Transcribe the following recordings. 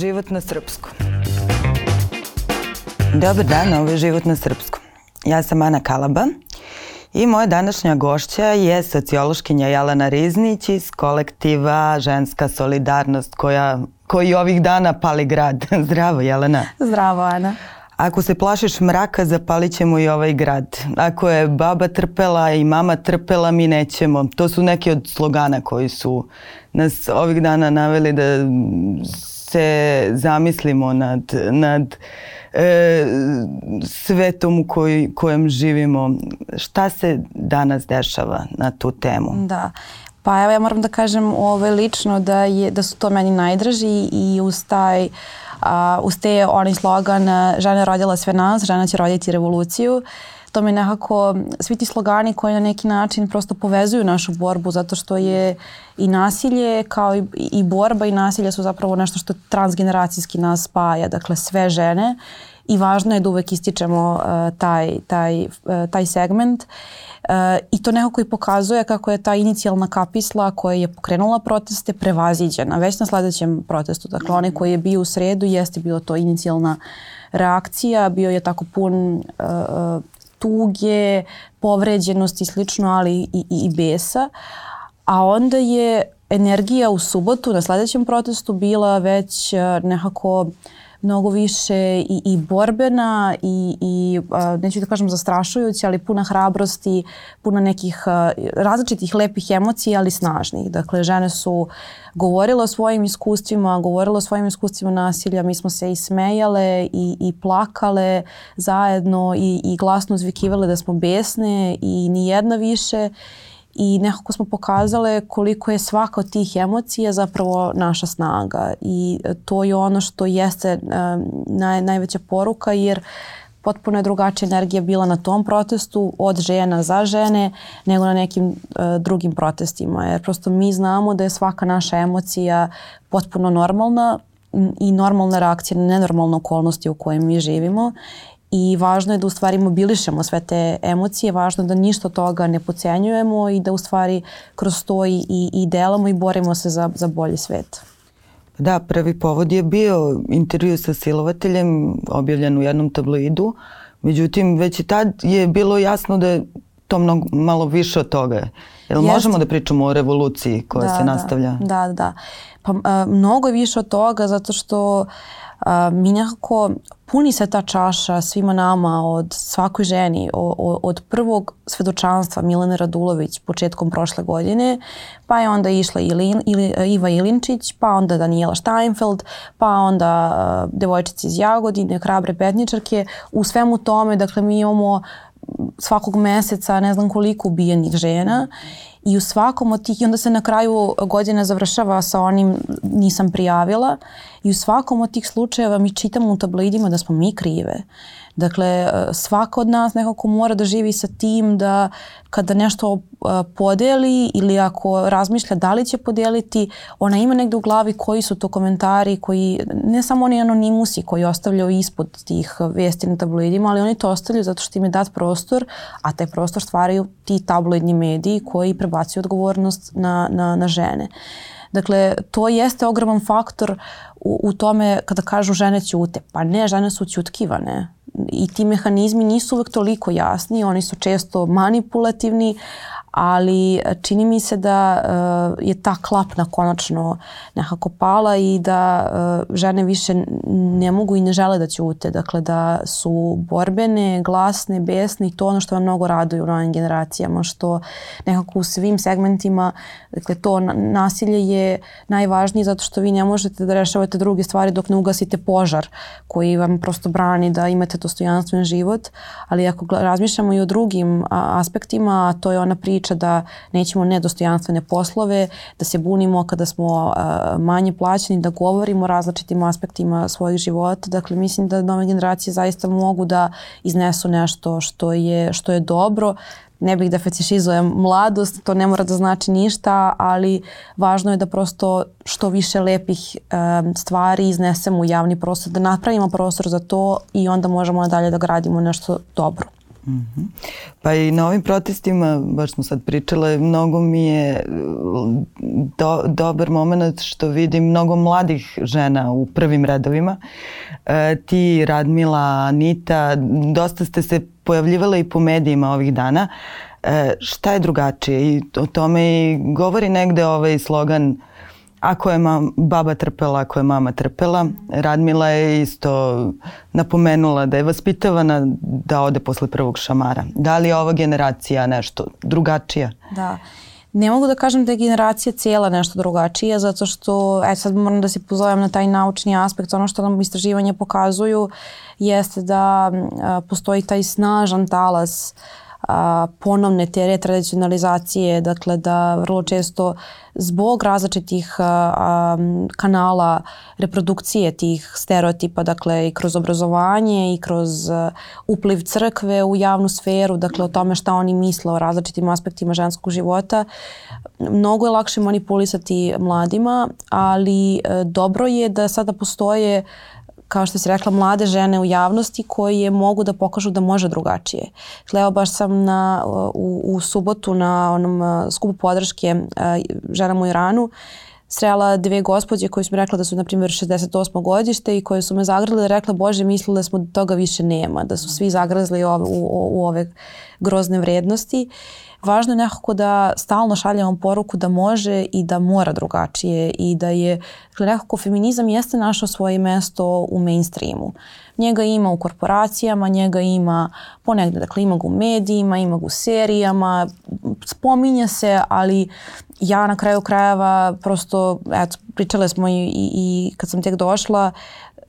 život na srpskom. Dobar dan, ovo je život na srpskom. Ja sam Ana Kalaba i moja današnja gošća je sociološkinja Jelena Riznić iz kolektiva Ženska solidarnost koja, koji ovih dana pali grad. Zdravo Jelena. Zdravo Ana. Ako se plašiš mraka, zapalit ćemo i ovaj grad. Ako je baba trpela i mama trpela, mi nećemo. To su neki od slogana koji su nas ovih dana naveli da se zamislimo nad, nad e, svetom u koj, kojem živimo. Šta se danas dešava na tu temu? Da. Pa evo ja moram da kažem ove lično da, je, da su to meni najdraži i uz taj a, uz te onaj slogan žena je rodila sve nas, žena će roditi revoluciju to mi nekako, svi ti slogani koji na neki način prosto povezuju našu borbu zato što je i nasilje kao i, i borba i nasilje su zapravo nešto što transgeneracijski nas spaja, dakle sve žene i važno je da uvek ističemo uh, taj, taj, uh, taj segment uh, i to nekako i pokazuje kako je ta inicijalna kapisla koja je pokrenula proteste prevaziđena već na sledećem protestu. Dakle, onaj koji je bio u sredu jeste bilo to inicijalna reakcija, bio je tako pun uh, tuge, povređenosti i slično, ali i, i, i besa. A onda je energija u subotu na sledećem protestu bila već nekako mnogo više i, i borbena i, i neću da kažem zastrašujuća, ali puna hrabrosti, puna nekih različitih lepih emocija, ali snažnih. Dakle, žene su govorile o svojim iskustvima, govorile o svojim iskustvima nasilja, mi smo se i smejale i, i plakale zajedno i, i glasno zvikivale da smo besne i ni jedna više i nekako smo pokazale koliko je svaka od tih emocija zapravo naša snaga. I to je ono što jeste uh, naj, najveća poruka jer potpuno je drugačija energija bila na tom protestu od žena za žene nego na nekim uh, drugim protestima. Jer prosto mi znamo da je svaka naša emocija potpuno normalna i normalna reakcija na nenormalne okolnosti u kojim mi živimo i važno je da u stvari mobilišemo sve te emocije, važno je da ništa toga ne pocenjujemo i da u stvari kroz to i, i, i delamo i borimo se za, za bolji svet. Da, prvi povod je bio intervju sa silovateljem objavljen u jednom tabloidu, međutim već i tad je bilo jasno da to mnogo, malo više od toga. Jel Jest. možemo da pričamo o revoluciji koja da, se da. nastavlja? Da, da, da. Pa a, mnogo je više od toga zato što a, mi nekako puni se ta čaša svima nama od svakoj ženi, o, od prvog svedočanstva Milene Radulović početkom prošle godine, pa je onda išla Ilin, Ili, Iva Ilinčić, pa onda Daniela Steinfeld, pa onda uh, devojčice iz Jagodine, hrabre petničarke. U svemu tome, dakle, mi imamo svakog meseca ne znam koliko ubijenih žena i u svakom od tih, i onda se na kraju godine završava sa onim nisam prijavila i u svakom od tih slučajeva mi čitamo u tabloidima da smo mi krive. Dakle, e, svaka od nas nekako mora da živi sa tim da kada nešto e, podeli ili ako razmišlja da li će podeliti, ona ima negde u glavi koji su to komentari koji, ne samo oni anonimusi koji ostavljaju ispod tih vesti na tabloidima, ali oni to ostavljaju zato što im je dat prostor, a taj prostor stvaraju ti tabloidni mediji koji prebacuju odgovornost na, na, na žene. Dakle, to jeste ogroman faktor u, u tome kada kažu žene ćute. Pa ne, žene su ćutkivane i ti mehanizmi nisu uvek toliko jasni, oni su često manipulativni, ali e, čini mi se da uh, je ta klapna konačno nekako pala i da uh, žene više ne mogu i ne žele da ćute, dakle da su borbene, glasne, besne i to ono što vam mnogo raduje u novim generacijama, što nekako u svim segmentima, dakle to nasilje je najvažnije zato što vi ne možete da rešavate druge stvari dok ne ugasite požar koji vam prosto brani da imate dostojanstven život, ali ako razmišljamo i o drugim aspektima, a to je ona priča priča da nećemo nedostojanstvene poslove, da se bunimo kada smo manje plaćeni, da govorimo o različitim aspektima svojih života. Dakle, mislim da nove generacije zaista mogu da iznesu nešto što je, što je dobro, ne bih da fetišizujem mladost, to ne mora da znači ništa, ali važno je da prosto što više lepih um, stvari iznesemo u javni prostor, da napravimo prostor za to i onda možemo dalje da gradimo nešto dobro. Mm -hmm. Pa i na ovim protestima, baš smo sad pričale, mnogo mi je do, dobar moment što vidim mnogo mladih žena u prvim redovima. E, ti, Radmila, Anita, dosta ste se pojavljivale i po medijima ovih dana. E, šta je drugačije? I o tome i govori negde ovaj slogan Ako je mam, baba trpela, ako je mama trpela, Radmila je isto napomenula da je vaspitavana da ode posle prvog šamara. Da li je ova generacija nešto drugačija? Da. Ne mogu da kažem da je generacija cijela nešto drugačija, zato što, e sad moram da se pozovem na taj naučni aspekt, ono što nam istraživanja pokazuju jeste da a, postoji taj snažan talas uh, a, ponovne te retradicionalizacije, dakle da vrlo često zbog različitih a, a, kanala reprodukcije tih stereotipa, dakle i kroz obrazovanje i kroz a, upliv crkve u javnu sferu, dakle o tome šta oni misle o različitim aspektima ženskog života, mnogo je lakše manipulisati mladima, ali dobro je da sada postoje kao što si rekla, mlade žene u javnosti koje mogu da pokažu da može drugačije. Evo baš sam na, u, u subotu na onom skupu podrške ženama u Iranu srela dve gospođe koje su mi rekla da su, na primjer, 68. godište i koje su me zagrle i rekla, Bože, mislila da smo da toga više nema, da su svi zagrazli u, u, u ove grozne vrednosti. Uh, važno je nekako da stalno šaljamo poruku da može i da mora drugačije i da je, dakle, nekako feminizam jeste našao svoje mesto u mainstreamu. Njega ima u korporacijama, njega ima ponegde, dakle ima ga u medijima, ima ga u serijama, spominje se, ali ja na kraju krajeva prosto, eto, pričale smo i, i, i kad sam tek došla,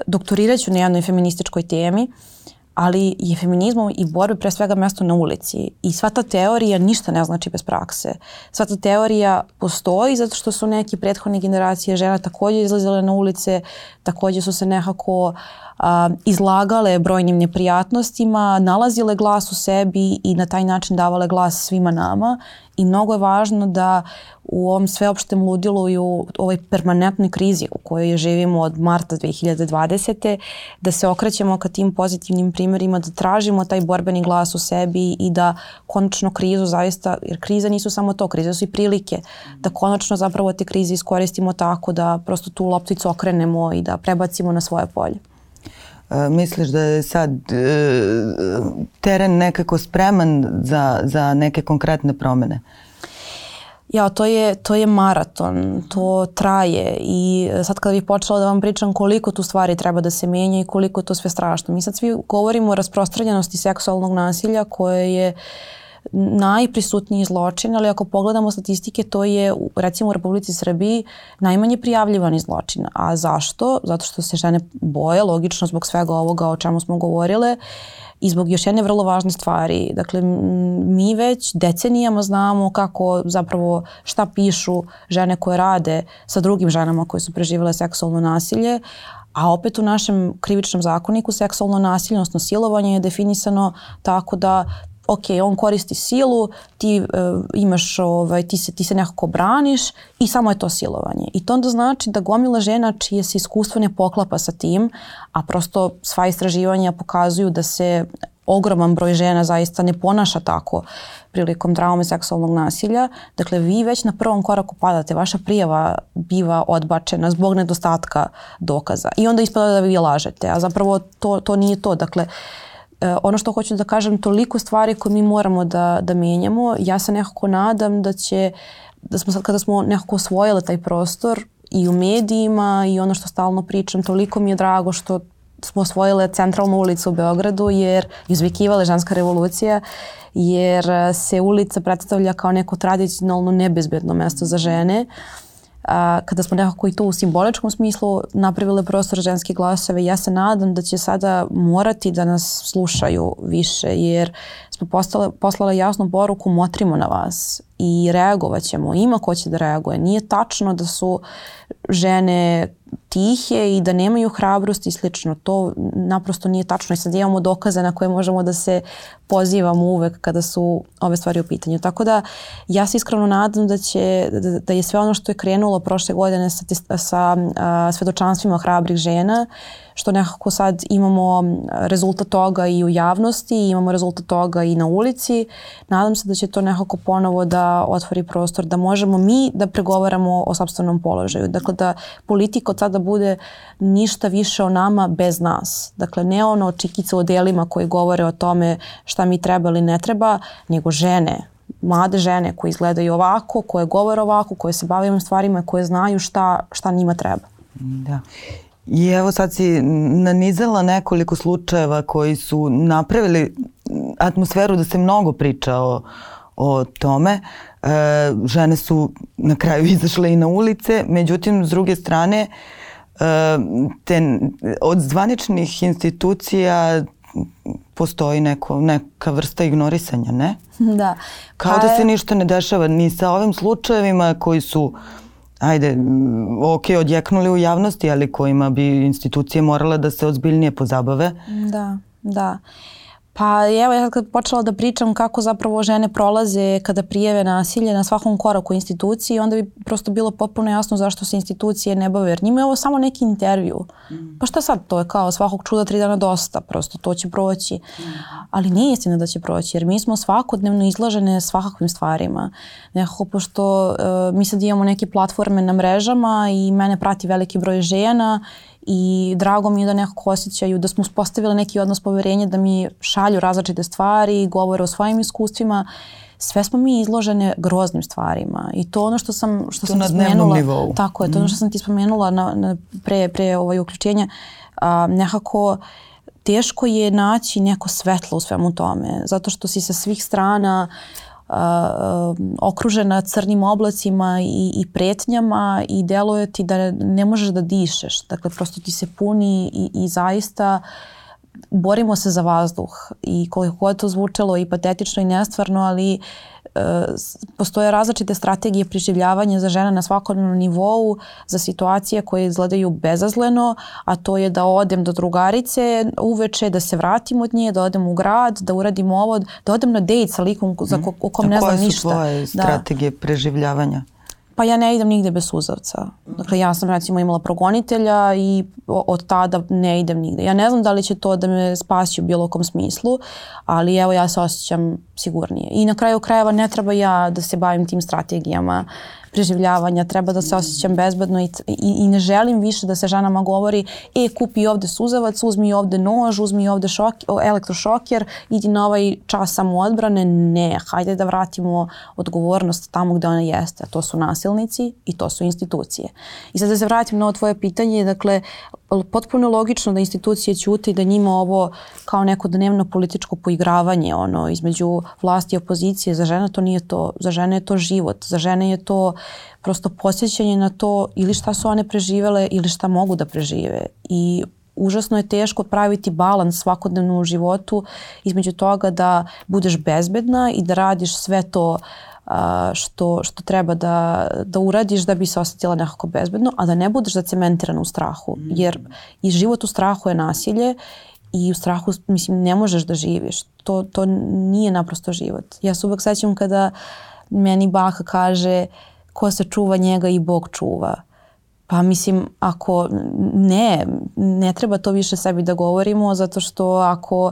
doktorirat ću na jednoj feminističkoj temi ali je feminizmom i borbe pre svega mesto na ulici i sva ta teorija ništa ne znači bez prakse. Sva ta teorija postoji zato što su neki prethodne generacije žena takođe izlazile na ulice, takođe su se nekako a, izlagale brojnim neprijatnostima, nalazile glas u sebi i na taj način davale glas svima nama i mnogo je važno da u ovom sveopštem ludilu i u ovoj permanentnoj krizi u kojoj živimo od marta 2020. da se okrećemo ka tim pozitivnim primjerima, da tražimo taj borbeni glas u sebi i da konačno krizu zaista, jer kriza nisu samo to, krize su i prilike, da konačno zapravo te krize iskoristimo tako da prosto tu lopticu okrenemo i da prebacimo na svoje polje. Misliš da je sad e, teren nekako spreman za, za neke konkretne promene? Ja, to je, to je maraton, to traje i sad kada bih počela da vam pričam koliko tu stvari treba da se menja i koliko je to sve strašno. Mi sad svi govorimo o rasprostranjenosti seksualnog nasilja koje je najprisutniji zločin, ali ako pogledamo statistike, to je recimo u Republici Srbiji najmanje prijavljivani zločin. A zašto? Zato što se žene boje, logično zbog svega ovoga o čemu smo govorile, i zbog još jedne vrlo važne stvari. Dakle, mi već decenijama znamo kako zapravo šta pišu žene koje rade sa drugim ženama koje su preživele seksualno nasilje, a opet u našem krivičnom zakoniku seksualno nasilje, odnosno silovanje je definisano tako da ok, on koristi silu, ti uh, imaš, ovaj, ti, se, ti se nekako braniš i samo je to silovanje. I to onda znači da gomila žena čije se iskustvo ne poklapa sa tim, a prosto sva istraživanja pokazuju da se ogroman broj žena zaista ne ponaša tako prilikom traume seksualnog nasilja. Dakle, vi već na prvom koraku padate, vaša prijava biva odbačena zbog nedostatka dokaza. I onda ispada da vi lažete, a zapravo to, to nije to. Dakle, E, ono što hoću da kažem, toliko stvari koje mi moramo da, da menjamo. Ja se nekako nadam da će, da smo sad kada smo nekako osvojili taj prostor i u medijima i ono što stalno pričam, toliko mi je drago što smo osvojile centralnu ulicu u Beogradu jer izvikivale ženska revolucija jer se ulica predstavlja kao neko tradicionalno nebezbedno mesto za žene. Uh, a, kada smo nekako i to u simboličkom smislu napravile prostor ženske glasove, ja se nadam da će sada morati da nas slušaju više, jer smo postale, poslale jasnu poruku motrimo na vas i reagovat ćemo. Ima ko će da reaguje. Nije tačno da su žene tihe i da nemaju hrabrost i slično. To naprosto nije tačno i sad imamo dokaze na koje možemo da se pozivamo uvek kada su ove stvari u pitanju. Tako da ja se iskreno nadam da će da, da je sve ono što je krenulo prošle godine sa, sa a, svedočanstvima hrabrih žena što nekako sad imamo rezultat toga i u javnosti, imamo rezultat toga i na ulici. Nadam se da će to nekako ponovo da otvori prostor, da možemo mi da pregovaramo o sobstvenom položaju. Dakle, da politika od sada bude ništa više o nama bez nas. Dakle, ne ono čikice o delima koji govore o tome šta mi treba ili ne treba, nego žene, mlade žene koje izgledaju ovako, koje govore ovako, koje se ovim stvarima, koje znaju šta, šta njima treba. Da. I evo sad si nanizala nekoliko slučajeva koji su napravili atmosferu da se mnogo priča o, o tome. E, žene su na kraju izašle i na ulice, međutim, s druge strane, e, te, od zvaničnih institucija postoji neko, neka vrsta ignorisanja, ne? Da. Kao da se ništa ne dešava ni sa ovim slučajevima koji su ajde, ok, odjeknuli u javnosti, ali kojima bi institucije morale da se ozbiljnije pozabave. Da, da. Pa evo ja kad počela da pričam kako zapravo žene prolaze kada prijeve nasilje na svakom koraku instituciji, onda bi prosto bilo potpuno jasno zašto se institucije ne bave. Jer njima je ovo samo neki intervju. Mm. Pa šta sad, to je kao svakog čuda tri dana dosta, prosto to će proći. Mm. Ali nije istina da će proći, jer mi smo svakodnevno izlažene svakakvim stvarima. Nekako, pošto uh, mi sad imamo neke platforme na mrežama i mene prati veliki broj žena i drago mi je da nekako osjećaju da smo uspostavili neki odnos poverenja da mi šalju različite stvari, govore o svojim iskustvima sve smo mi izložene groznim stvarima i to ono što sam što to sam na spomenula nivou. tako je to ono što mhm. sam ti spomenula na, na pre pre ovaj uključenja a, nekako teško je naći neko svetlo u svemu tome zato što si sa svih strana okružena crnim oblacima i, i pretnjama i deluje ti da ne možeš da dišeš. Dakle, prosto ti se puni i, i zaista borimo se za vazduh i koliko god to zvučalo i patetično i nestvarno, ali E, postoje različite strategije preživljavanja za žene na svakodnevnom nivou za situacije koje izgledaju bezazleno, a to je da odem do drugarice uveče, da se vratim od nje, da odem u grad, da uradim ovo, da odem na dejt sa likom za ko, o kom ne znam ništa. Koje su tvoje da. strategije preživljavanja? Pa ja ne idem nigde bez suzavca. Dakle, ja sam recimo imala progonitelja i od tada ne idem nigde. Ja ne znam da li će to da me spasi u bilo kom smislu, ali evo ja se osjećam sigurnije. I na kraju krajeva ne treba ja da se bavim tim strategijama preživljavanja, treba da se osjećam bezbedno i, i, i ne želim više da se ženama govori e, kupi ovde suzavac, uzmi ovde nož, uzmi ovde šok, elektrošoker, idi na ovaj čas samoodbrane. Ne, hajde da vratimo odgovornost tamo gde ona jeste, a to su nasilnici i to su institucije. I sad da se vratim na ovo tvoje pitanje, dakle, potpuno logično da institucije ćute i da njima ovo kao neko dnevno političko poigravanje ono između vlasti i opozicije za žene to nije to za žene je to život za žene je to prosto posjećanje na to ili šta su one preživele ili šta mogu da prežive i užasno je teško praviti balans svakodnevno u životu između toga da budeš bezbedna i da radiš sve to što, što treba da, da uradiš da bi se osetila nekako bezbedno, a da ne budeš zacementirana u strahu. Mm. Jer i život u strahu je nasilje i u strahu, mislim, ne možeš da živiš. To, to nije naprosto život. Ja se uvek sećam kada meni baka kaže ko se čuva njega i Bog čuva. Pa mislim, ako ne, ne treba to više sebi da govorimo, zato što ako uh,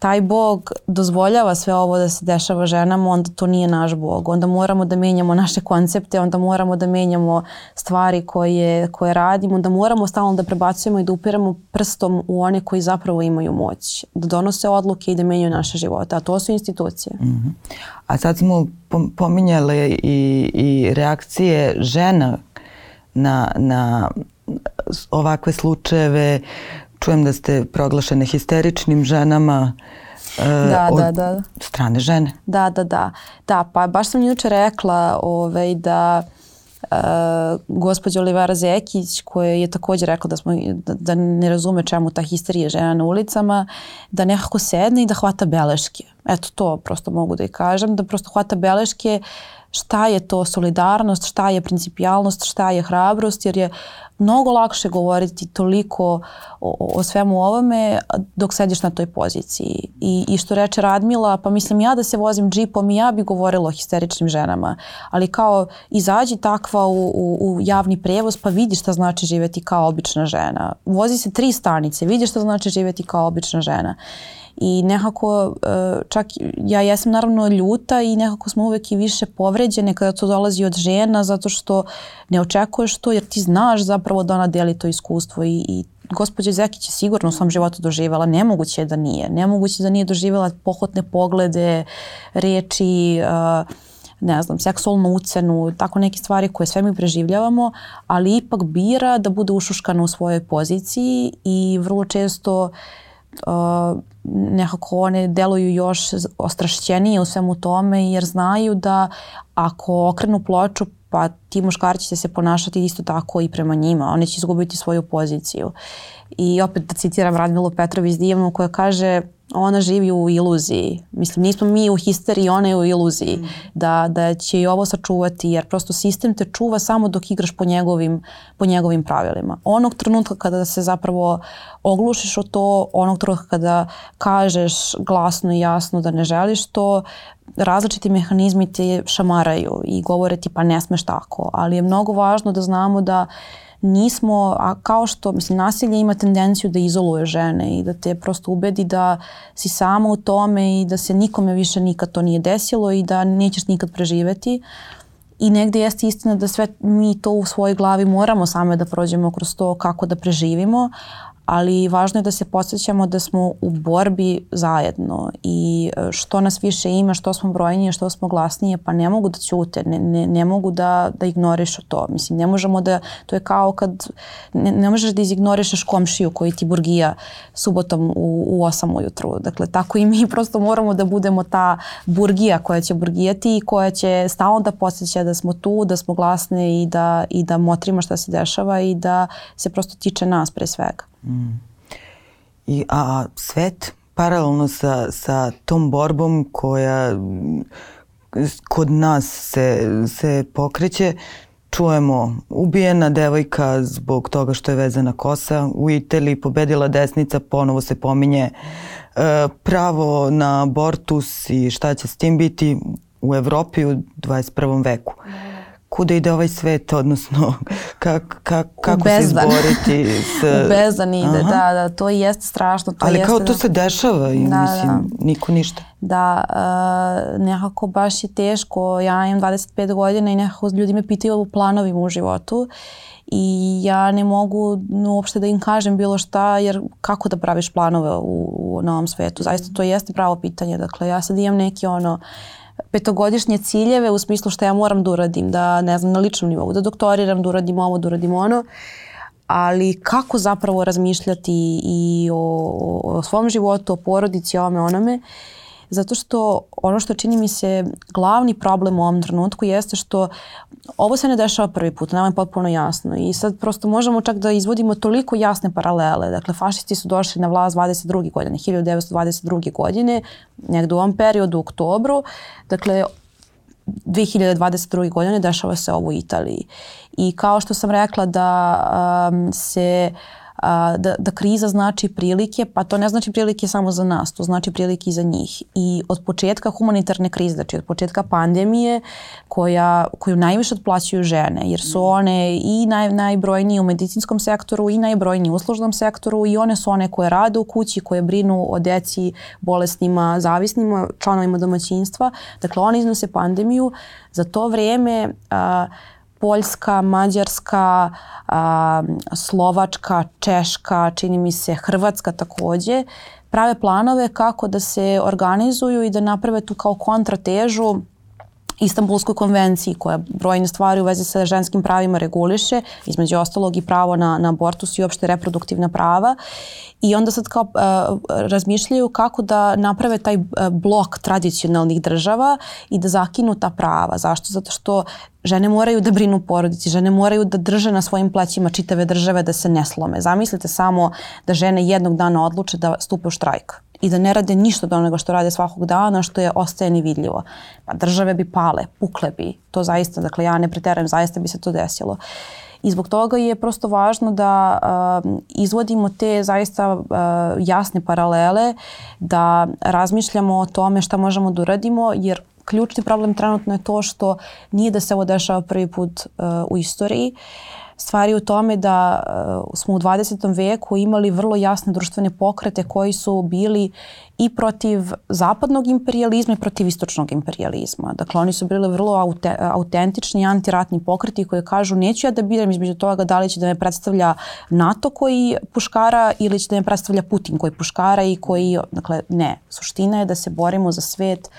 taj Bog dozvoljava sve ovo da se dešava ženama, onda to nije naš Bog. Onda moramo da menjamo naše koncepte, onda moramo da menjamo stvari koje, koje radimo, onda moramo stalno da prebacujemo i da upiramo prstom u one koji zapravo imaju moć. Da donose odluke i da menjaju naše živote. A to su institucije. Mm -hmm. A sad smo pominjali i, i reakcije žena na, na ovakve slučajeve čujem da ste proglašene histeričnim ženama uh, da, od da, da. strane žene. Da, da, da. Da, pa baš sam juče rekla ovaj, da uh, gospođa Olivera Zekić koja je također rekla da, smo, da, da ne razume čemu ta histerija žena na ulicama, da nekako sedne i da hvata beleške. Eto to prosto mogu da i kažem, da prosto hvata beleške šta je to solidarnost, šta je principijalnost, šta je hrabrost, jer je mnogo lakše govoriti toliko o, o svemu ovome dok sediš na toj poziciji. I, I što reče Radmila, pa mislim ja da se vozim džipom i ja bi govorila o histeričnim ženama, ali kao izađi takva u, u, u javni prevoz pa vidi šta znači živeti kao obična žena. Vozi se tri stanice, vidi šta znači živeti kao obična žena i nekako e, čak ja jesam naravno ljuta i nekako smo uvek i više povređene kada to dolazi od žena zato što ne očekuješ to jer ti znaš zapravo da ona deli to iskustvo i, i gospođa Zekić je sigurno u svom životu doživjela, nemoguće je da nije, nemoguće da nije doživjela pohotne poglede, reči, uh, ne znam, seksualnu ucenu, tako neke stvari koje sve mi preživljavamo, ali ipak bira da bude ušuškana u svojoj poziciji i vrlo često uh, nekako one deluju još ostrašćenije u svemu tome jer znaju da ako okrenu ploču pa ti muškarci će se ponašati isto tako i prema njima. Oni će izgubiti svoju poziciju. I opet da citiram Radmilu Petrović Divnu koja kaže ona živi u iluziji. Mislim, nismo mi u histeriji, ona je u iluziji. Mm. Da, da će i ovo sačuvati, jer prosto sistem te čuva samo dok igraš po njegovim, po njegovim pravilima. Onog trenutka kada se zapravo oglušiš o to, onog trenutka kada kažeš glasno i jasno da ne želiš to, različiti mehanizmi te šamaraju i govore ti pa ne smeš tako. Ali je mnogo važno da znamo da uh, nismo, a kao što, mislim, nasilje ima tendenciju da izoluje žene i da te prosto ubedi da si sama u tome i da se nikome više nikad to nije desilo i da nećeš nikad preživeti. I negde jeste istina da sve mi to u svojoj glavi moramo same da prođemo kroz to kako da preživimo, ali važno je da se podsjećamo da smo u borbi zajedno i e, što nas više ima, što smo brojnije, što smo glasnije, pa ne mogu da ćute, ne, ne, ne mogu da, da ignorišu to. Mislim, ne možemo da, to je kao kad ne, ne možeš da izignorišeš komšiju koji ti burgija subotom u, u 8 ujutru. Dakle, tako i mi prosto moramo da budemo ta burgija koja će burgijati i koja će stalno da podsjeća da smo tu, da smo glasne i da, i da motrimo šta se dešava i da se prosto tiče nas pre svega. Mm. I, a svet paralelno sa, sa tom borbom koja kod nas se, se pokreće, čujemo ubijena devojka zbog toga što je vezana kosa, u Italiji pobedila desnica, ponovo se pominje e, pravo na abortus i šta će s tim biti u Evropi u 21. veku. Da kuda ide ovaj svet, odnosno kak, kak, kako se izboriti s... U bezdan ide, Aha. da, da, to jeste strašno. To Ali jeste kao to da... se dešava i da, mislim, da. niko ništa. Da, uh, nekako baš je teško, ja imam 25 godina i nekako ljudi me pitaju o planovima u životu i ja ne mogu uopšte da im kažem bilo šta jer kako da praviš planove u, u novom svetu. Zaista to jeste pravo pitanje. Dakle, ja sad imam neki ono petogodišnje ciljeve u smislu šta ja moram da uradim, da ne znam, na ličnom nivou, da doktoriram, da uradim ovo, da uradim ono, ali kako zapravo razmišljati i o, o svom životu, o porodici, o ome, onome, uh, zato što ono što čini mi se glavni problem u ovom trenutku jeste što ovo se ne dešava prvi put, nama je potpuno jasno i sad prosto možemo čak da izvodimo toliko jasne paralele. Dakle, fašisti su došli na vlast 22. godine, 1922. godine, negde u ovom periodu, u oktobru. Dakle, 2022. godine dešava se ovo u Italiji. I kao što sam rekla da um, se uh, a, da, da kriza znači prilike, pa to ne znači prilike samo za nas, to znači prilike i za njih. I od početka humanitarne krize, znači od početka pandemije koja, koju najviše otplaćuju žene, jer su one i naj, najbrojnije u medicinskom sektoru i najbrojnije u uslužnom sektoru i one su one koje rade u kući, koje brinu o deci, bolesnima, zavisnima, članovima domaćinstva. Dakle, one iznose pandemiju. Za to vreme a, Poljska, Mađarska, a, Slovačka, Češka, čini mi se Hrvatska takođe, prave planove kako da se organizuju i da naprave tu kao kontratežu Istanbulskoj konvenciji koja brojne stvari u vezi sa ženskim pravima reguliše, između ostalog i pravo na, na abortus i uopšte reproduktivna prava. I onda sad kao uh, razmišljaju kako da naprave taj uh, blok tradicionalnih država i da zakinu ta prava. Zašto? Zato što žene moraju da brinu porodici, žene moraju da drže na svojim plećima čitave države da se ne slome. Zamislite samo da žene jednog dana odluče da stupe u štrajk i da ne rade ništa od onoga što rade svakog dana, što je ostaje nevidljivo. Pa države bi pale, pukle bi. To zaista, dakle ja ne preterujem, zaista bi se to desilo. I zbog toga je prosto važno da uh, izvodimo te zaista uh, jasne paralele, da razmišljamo o tome šta možemo da uradimo, jer ključni problem trenutno je to što nije da se ovo dešava prvi put uh, u istoriji. Stvari u tome da uh, smo u 20. veku imali vrlo jasne društvene pokrete koji su bili i protiv zapadnog imperializma i protiv istočnog imperializma. Dakle, oni su bili vrlo aute, autentični antiratni pokreti koji kažu neću ja da biram između toga da li će da me predstavlja NATO koji puškara ili će da me predstavlja Putin koji puškara i koji, dakle, ne. Suština je da se borimo za svet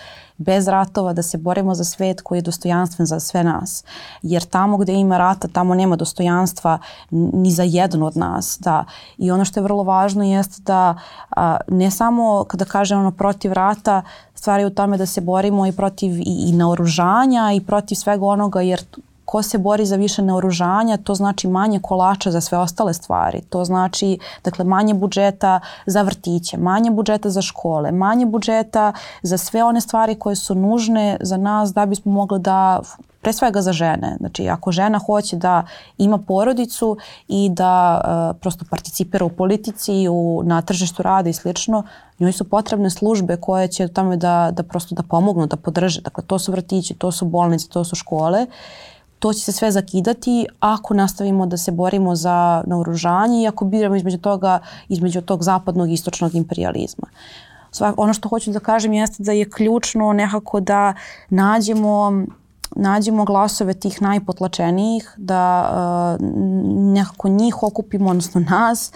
bez ratova, da se borimo za svet koji je dostojanstven za sve nas. Jer tamo gde ima rata, tamo nema dostojanstva ni za jednu od nas. Da. I ono što je vrlo važno jeste da a, ne samo kada kažem ono protiv rata, stvari u tome da se borimo i protiv i, i naoružanja i protiv svega onoga jer ko se bori za više naoružanja, to znači manje kolača za sve ostale stvari. To znači dakle, manje budžeta za vrtiće, manje budžeta za škole, manje budžeta za sve one stvari koje su nužne za nas da bismo mogli da pre svega za žene. Znači, ako žena hoće da ima porodicu i da uh, prosto participira u politici, u, na tržištu rada i slično, njoj su potrebne službe koje će tome da, da prosto da pomognu, da podrže. Dakle, to su vrtići, to su bolnice, to su škole to će se sve zakidati ako nastavimo da se borimo za naoružanje i ako biramo između toga, između tog zapadnog i istočnog imperializma. Svak, ono što hoću da kažem jeste da je ključno nekako da nađemo nađemo glasove tih najpotlačenijih, da uh, nekako njih okupimo, odnosno nas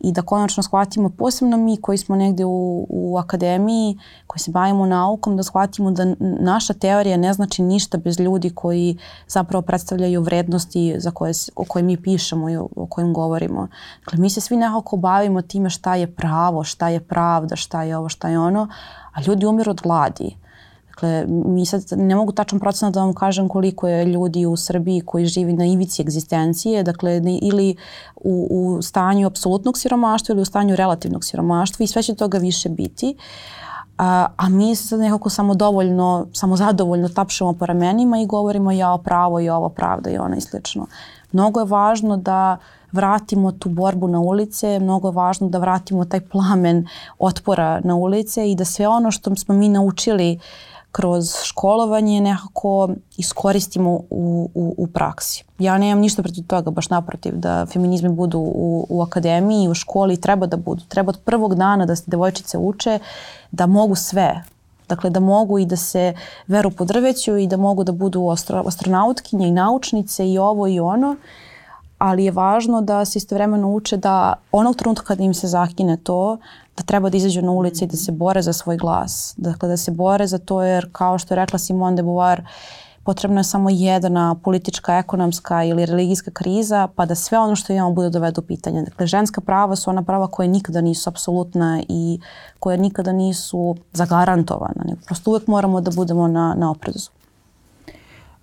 i da konačno shvatimo, posebno mi koji smo negde u, u akademiji, koji se bavimo naukom, da shvatimo da naša teorija ne znači ništa bez ljudi koji zapravo predstavljaju vrednosti za koje, o koje mi pišemo i o, o kojim govorimo. Dakle, mi se svi nekako bavimo time šta je pravo, šta je pravda, šta je ovo, šta je ono, a ljudi umiru od gladi. Dakle, mi sad ne mogu tačan procenat da vam kažem koliko je ljudi u Srbiji koji živi na ivici egzistencije, dakle ili u, u stanju apsolutnog siromaštva ili u stanju relativnog siromaštva i sve će toga više biti. A, a mi se nekako samo dovoljno, samo zadovoljno tapšemo po ramenima i govorimo ja o pravo i ovo pravda i ona i slično. Mnogo je važno da vratimo tu borbu na ulice, mnogo je važno da vratimo taj plamen otpora na ulice i da sve ono što smo mi naučili uh, kroz školovanje nekako iskoristimo u, u, u praksi. Ja nemam ništa protiv toga, baš naprotiv, da feminizmi budu u, u akademiji, u školi, treba da budu. Treba od prvog dana da se devojčice uče da mogu sve, Dakle, da mogu i da se veru po drveću i da mogu da budu astro, astronautkinje i naučnice i ovo i ono, ali je važno da se istovremeno uče da onog trenutka kada im se zakine to, da treba da izađu na ulici i da se bore za svoj glas. Dakle, da se bore za to jer kao što je rekla Simone de Beauvoir, potrebna je samo jedna politička, ekonomska ili religijska kriza, pa da sve ono što imamo bude dovedu u pitanje. Dakle, ženska prava su ona prava koje nikada nisu apsolutna i koje nikada nisu zagarantovana. Prosto uvek moramo da budemo na, na oprezu.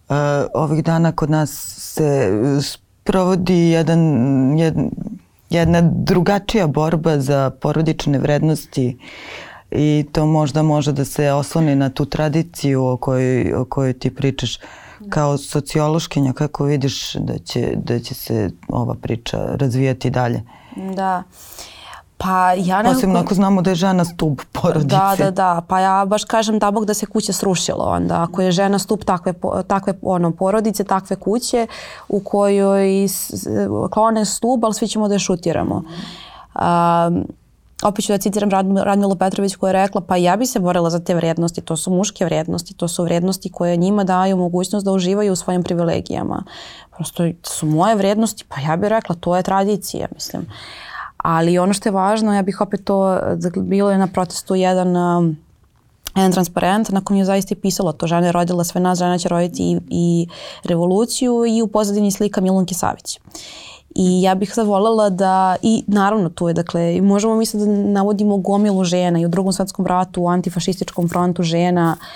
Uh, ovih dana kod nas se provodi jedan, jedan jedna drugačija borba za porodične vrednosti i to možda može da se osloni na tu tradiciju o kojoj, o kojoj ti pričaš. Kao sociološkinja, kako vidiš da će, da će se ova priča razvijati dalje? Da. Uh, Pa ja nekako... Posebno ako znamo da je žena stup porodice. Da, da, da. Pa ja baš kažem da Bog da se kuća srušila onda. Ako je žena stup takve, takve ono, porodice, takve kuće u kojoj klone stup, ali svi ćemo da je šutiramo. Um, opet ću da citiram Radmilu Petrović koja je rekla pa ja bi se borila za te vrednosti, to su muške vrednosti, to su vrednosti koje njima daju mogućnost da uživaju u svojim privilegijama. Prosto su moje vrednosti, pa ja bih rekla to je tradicija, mislim. Uh, Ali ono što je važno, ja bih opet to, dakle, bilo je na protestu jedan um, jedan transparent na kom je zaista i pisalo to žena je rodila sve nas, žena će roditi i, i revoluciju i u pozadini slika Milunke Savić. I ja bih sad voljela da, i naravno tu je, dakle, možemo mi sad da navodimo gomilu žena i u drugom svetskom ratu, u antifašističkom frontu žena, uh,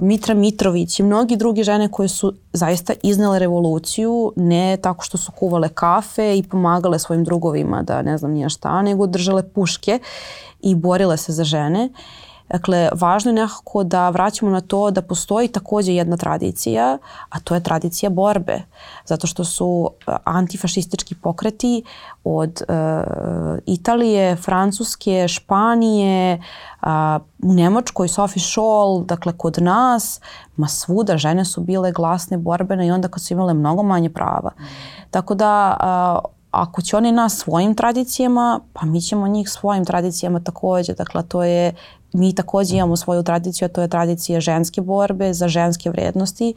Mitra Mitrović i mnogi drugi žene koje su zaista iznele revoluciju ne tako što su kuvale kafe i pomagale svojim drugovima da ne znam nije šta, nego držale puške i borile se za žene. Dakle, važno je nekako da vraćamo na to da postoji takođe jedna tradicija, a to je tradicija borbe. Zato što su e, antifašistički pokreti od uh, Italije, Francuske, Španije, uh, u Nemačkoj Sophie Scholl, dakle kod nas, ma svuda žene su bile glasne, borbene i onda kad su imale mnogo manje prava. Tako da uh, ako će oni nas svojim tradicijama, pa mi ćemo njih svojim tradicijama takođe. Dakle, to je mi takođe imamo svoju tradiciju, a to je tradicija ženske borbe za ženske vrednosti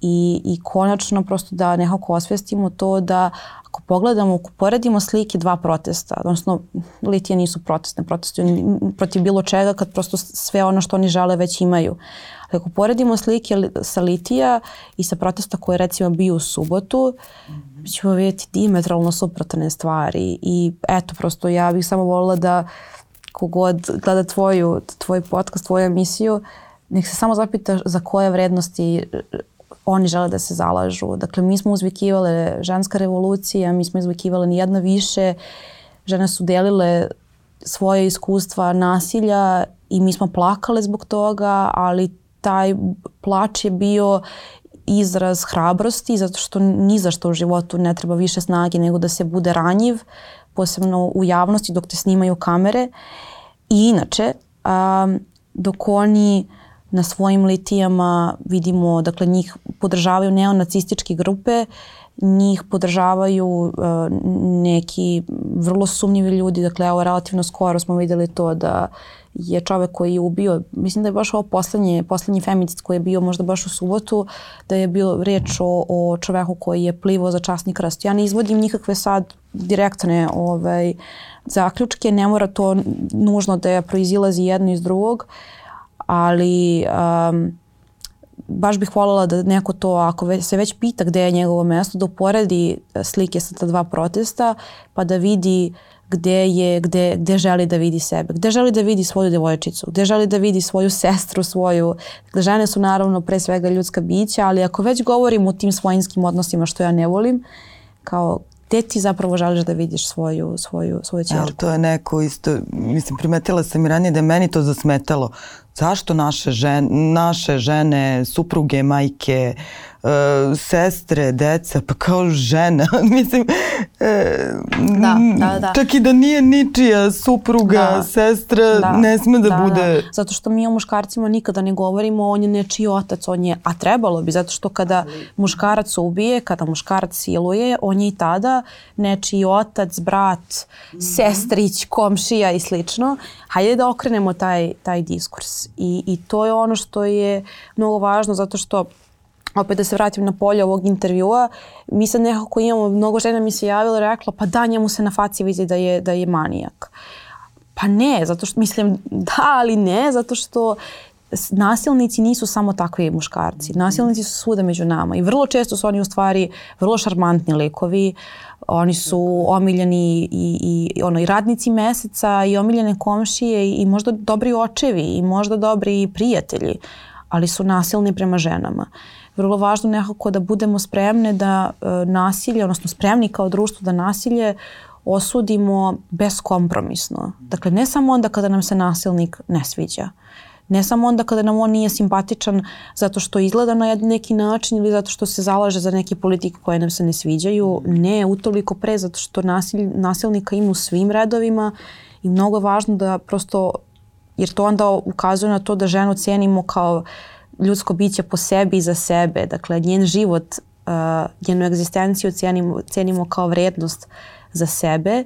i, i konačno prosto da nekako osvestimo to da ako pogledamo, ako poredimo slike dva protesta, odnosno litije nisu protestne, protestuju protiv bilo čega kad prosto sve ono što oni žele već imaju. Ali ako poredimo slike sa litija i sa protesta koje recimo bio u subotu, mm -hmm. ćemo vidjeti diametralno suprotne stvari i eto prosto ja bih samo volila da kogod gleda tvoju, tvoj podcast, tvoju emisiju, nek se samo zapita za koje vrednosti e, oni žele da se zalažu. Dakle, mi smo uzvikivale ženska revolucija, mi smo izvikivale nijedna više, žene su delile svoje iskustva nasilja i mi smo plakale zbog toga, ali taj plač je bio izraz hrabrosti zato što ni za što u životu ne treba više snage nego da se bude ranjiv, posebno u javnosti dok te snimaju kamere. I inače, um, dok oni na svojim litijama vidimo, dakle njih podržavaju neonacističke grupe, njih podržavaju uh, neki vrlo sumnjivi ljudi, dakle evo relativno skoro smo videli to da je čovek koji je ubio, mislim da je baš ovo poslednje, poslednji femicid koji je bio možda baš u subotu, da je bilo reč o, o čoveku koji je plivo za časni krst. Ja ne izvodim nikakve sad direktne ovaj, zaključke, ne mora to nužno da je proizilazi jedno iz drugog, ali um, baš bih voljela da neko to, ako se već pita gde je njegovo mesto, da uporedi slike sa ta dva protesta, pa da vidi gde je, gde, gde želi da vidi sebe, gde želi da vidi svoju devojčicu, gde želi da vidi svoju sestru, svoju, dakle žene su naravno pre svega ljudska bića, ali ako već govorim o tim svojinskim odnosima što ja ne volim, kao gde ti zapravo želiš da vidiš svoju, svoju, svoju čerku? Ja, to je neko isto, mislim, primetila sam i ranije da je meni to zasmetalo. Zašto naše žene, naše žene, supruge, majke, uh, uh, sestre, deca, pa kao žena. Mislim, e, da, da, da. čak i da nije ničija supruga, da. sestra, da. ne sme da, da bude... Da. Zato što mi o muškarcima nikada ne govorimo, on je nečiji otac, on je, a trebalo bi, zato što kada muškarac ubije, kada muškarac siluje, on je i tada nečiji otac, brat, mm -hmm. sestrić, komšija i slično. Hajde da okrenemo taj, taj diskurs. I, I to je ono što je mnogo važno zato što opet da se vratim na polje ovog intervjua, mi sad nekako imamo, mnogo žena mi se javila i rekla, pa da, njemu se na faci vidi da je, da je manijak. Pa ne, zato što, mislim, da, ali ne, zato što nasilnici nisu samo takvi muškarci. Nasilnici su svuda među nama i vrlo često su oni u stvari vrlo šarmantni likovi. Oni su omiljeni i, i, ono, i radnici meseca i omiljene komšije i, i možda dobri očevi i možda dobri prijatelji, ali su nasilni prema ženama. Uh, vrlo važno nekako da budemo spremne da e, nasilje, odnosno spremni kao društvo da nasilje osudimo beskompromisno. Dakle, ne samo onda kada nam se nasilnik ne sviđa, ne samo onda kada nam on nije simpatičan zato što izgleda na neki način ili zato što se zalaže za neke politike koje nam se ne sviđaju, ne, utoliko pre zato što nasilj, nasilnika ima u svim redovima i mnogo je važno da prosto, jer to onda ukazuje na to da ženu cijenimo kao ljudsko biće po sebi i za sebe. Dakle, njen život, uh, njenu egzistenciju cijenimo, cijenimo kao vrednost za sebe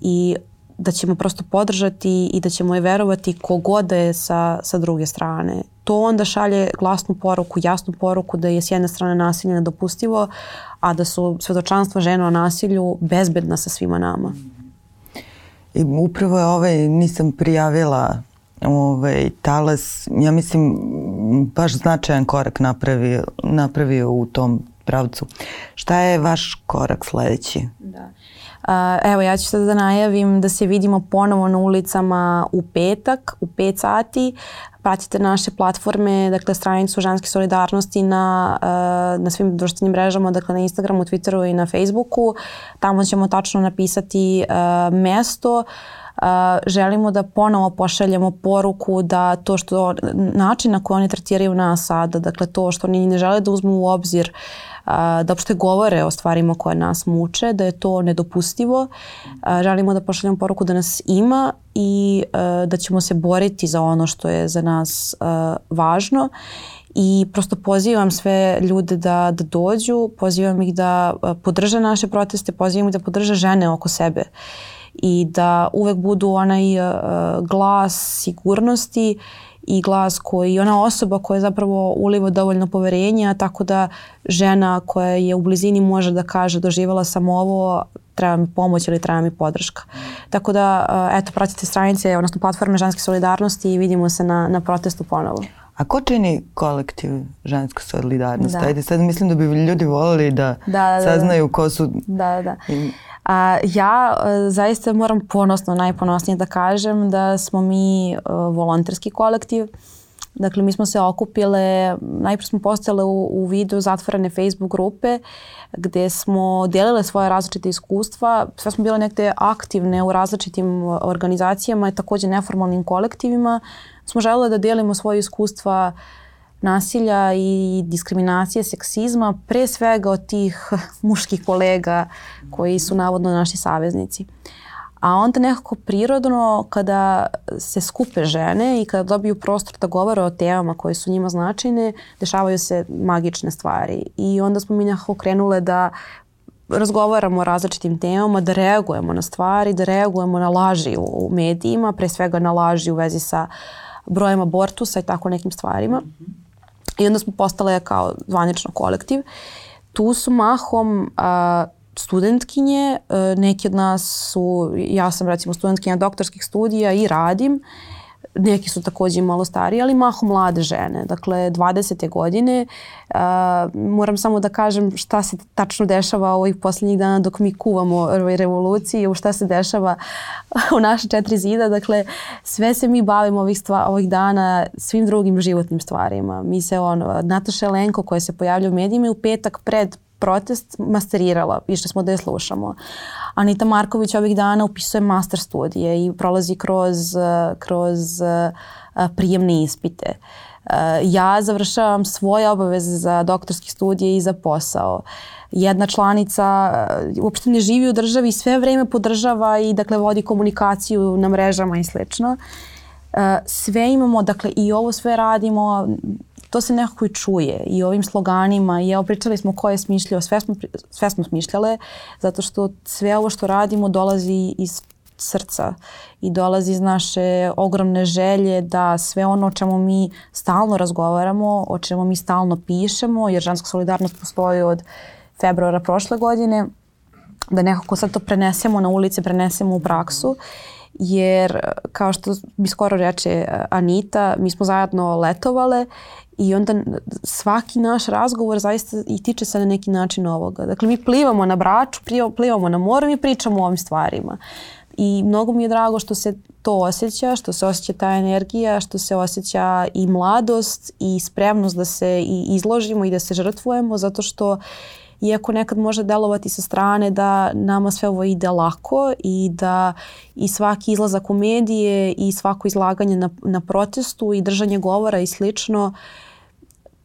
i da ćemo prosto podržati i da ćemo je verovati kogod da je sa, sa druge strane. To onda šalje glasnu poruku, jasnu poruku da je s jedne strane nasilje nedopustivo, a da su svedočanstva žena o nasilju bezbedna sa svima nama. I upravo je ovaj, nisam prijavila ovaj, talas, ja mislim, baš značajan korak napravio, napravio u tom pravcu. Šta je vaš korak sledeći? Da. Evo ja ću sad da najavim da se vidimo ponovo na ulicama u petak u 5 sati. Pratite naše platforme, dakle stranicu Ženske solidarnosti na, na svim društvenim mrežama, dakle na Instagramu, Twitteru i na Facebooku. Tamo ćemo tačno napisati mesto uh, želimo da ponovo pošaljemo poruku da to što način na koji oni tretiraju nas sada, dakle to što oni ne žele da uzmu u obzir da uopšte govore o stvarima koje nas muče, da je to nedopustivo. Želimo da pošaljemo poruku da nas ima i da ćemo se boriti za ono što je za nas važno i prosto pozivam sve ljude da, da dođu, pozivam ih da podrže naše proteste, pozivam ih da podrže žene oko sebe i da uvek budu onaj uh, glas sigurnosti i glas koji, ona osoba koja zapravo uliva dovoljno poverenja, tako da žena koja je u blizini može da kaže doživjela sam ovo, treba mi pomoć ili treba mi podrška. Tako da, uh, eto, pratite stranice, odnosno platforme ženske solidarnosti i vidimo se na, na protestu ponovo. A ko čini kolektiv ženska solidarnost? Da. Ajde, sad mislim da bi ljudi volili da, da, da, da. saznaju ko su... Da, da. I, A, ja a, zaista moram ponosno, najponosnije da kažem da smo mi a, volonterski kolektiv. Dakle, mi smo se okupile, najprije smo postojale u, u vidu zatvorene Facebook grupe gde smo delile svoje različite iskustva. Sve smo bile nekde aktivne u različitim organizacijama i takođe neformalnim kolektivima. Smo želele da delimo svoje iskustva uh, nasilja i diskriminacije, seksizma, pre svega od tih muških kolega koji su navodno naši saveznici. A onda nekako prirodno kada se skupe žene i kada dobiju prostor da govore o temama koje su njima značajne, dešavaju se magične stvari. I onda smo mi nekako krenule da razgovaramo o različitim temama, da reagujemo na stvari, da reagujemo na laži u medijima, pre svega na laži u vezi sa brojem abortusa i tako nekim stvarima. Mm -hmm. I onda smo postale kao zvanično kolektiv. Tu su mahom a, studentkinje, a, neki od nas su, ja sam recimo studentkinja doktorskih studija i radim, neki su takođe malo stariji, ali maho mlade žene, dakle 20. godine. Uh, moram samo da kažem šta se tačno dešava ovih poslednjih dana dok mi kuvamo ovoj revoluciji, šta se dešava u naše četiri zida. Dakle, sve se mi bavimo ovih, stva, ovih dana svim drugim životnim stvarima. Mi se, ono, Nataša Lenko koja se pojavlja u medijima u petak pred protest masterirala, išli smo da je slušamo. Anita Marković ovih dana upisuje master studije i prolazi kroz, kroz prijemne ispite. Ja završavam svoje obaveze za doktorski studije i za posao. Jedna članica uopšte ne živi u državi i sve vreme podržava i dakle vodi komunikaciju na mrežama i slično. Sve imamo, dakle i ovo sve radimo to se nekako i čuje i ovim sloganima i evo pričali smo ko je smišljao, sve smo, sve smo smišljale zato što sve ovo što radimo dolazi iz srca i dolazi iz naše ogromne želje da sve ono o čemu mi stalno razgovaramo, o čemu mi stalno pišemo, jer ženska solidarnost postoji od februara prošle godine, da nekako sad to prenesemo na ulice, prenesemo u praksu jer kao što bi skoro reče Anita, mi smo zajedno letovale I onda svaki naš razgovor zaista i tiče se na neki način ovoga. Dakle, mi plivamo na braču, plivamo na moru i pričamo o ovim stvarima. I mnogo mi je drago što se to osjeća, što se osjeća ta energija, što se osjeća i mladost i spremnost da se i izložimo i da se žrtvujemo, zato što iako nekad može delovati sa strane da nama sve ovo ide lako i da i svaki izlazak u medije i svako izlaganje na, na protestu i držanje govora i slično uh,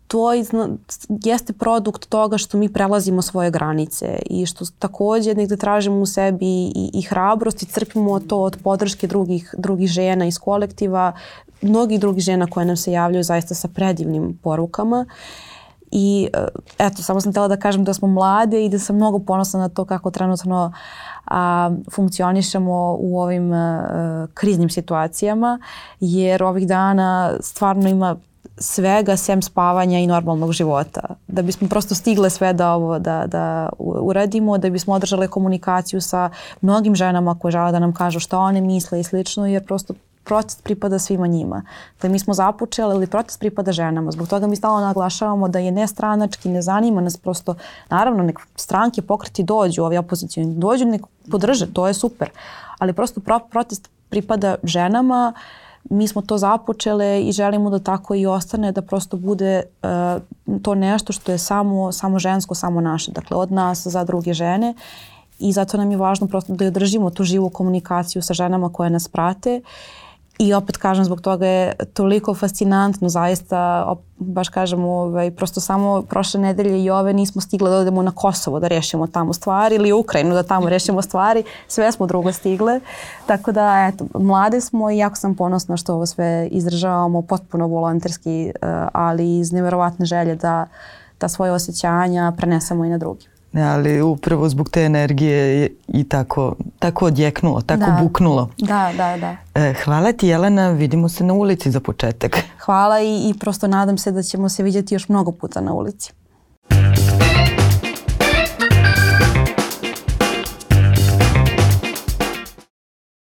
to izna, jeste produkt toga što mi prelazimo svoje granice i što takođe negde tražimo u sebi i, i hrabrost i crpimo to od podrške drugih, drugih žena iz kolektiva, mnogih drugih žena koje nam se javljaju zaista sa predivnim porukama. I e, eto, samo sam htela da kažem da smo mlade i da sam mnogo ponosna na to kako trenutno a, funkcionišemo u ovim a, e, kriznim situacijama, jer ovih dana stvarno ima svega sem spavanja i normalnog života. Da bismo prosto stigle sve da ovo da, da uradimo, da bismo održale komunikaciju sa mnogim ženama koje žele da nam kažu šta one misle i slično, jer prosto protest pripada svima njima. Dakle, mi smo započeli, ali protest pripada ženama. Zbog toga mi stalno naglašavamo da je nestranački, ne zanima nas prosto, naravno, nek stranke pokreti dođu, ovi opozicijni dođu, nek podrže, to je super. Ali prosto pro, protest pripada ženama, mi smo to započele i želimo da tako i ostane, da prosto bude uh, to nešto što je samo, samo žensko, samo naše. Dakle, od nas za druge žene i zato nam je važno prosto da održimo tu živu komunikaciju sa ženama koje nas prate I opet kažem, zbog toga je toliko fascinantno, zaista, op, baš kažem, ovaj, prosto samo prošle nedelje i ove nismo stigle da odemo na Kosovo da rešimo tamo stvari ili Ukrajinu da tamo rešimo stvari, sve smo drugo stigle. Tako da, eto, mlade smo i jako sam ponosna što ovo sve izdržavamo potpuno volonterski, eh, ali iz neverovatne želje da, da svoje osjećanja prenesemo i na drugi ali upravo zbog te energije je i tako, tako odjeknulo, tako da. buknulo. Da, da, da. E, hvala ti Jelena, vidimo se na ulici za početak. Hvala i, i prosto nadam se da ćemo se vidjeti još mnogo puta na ulici.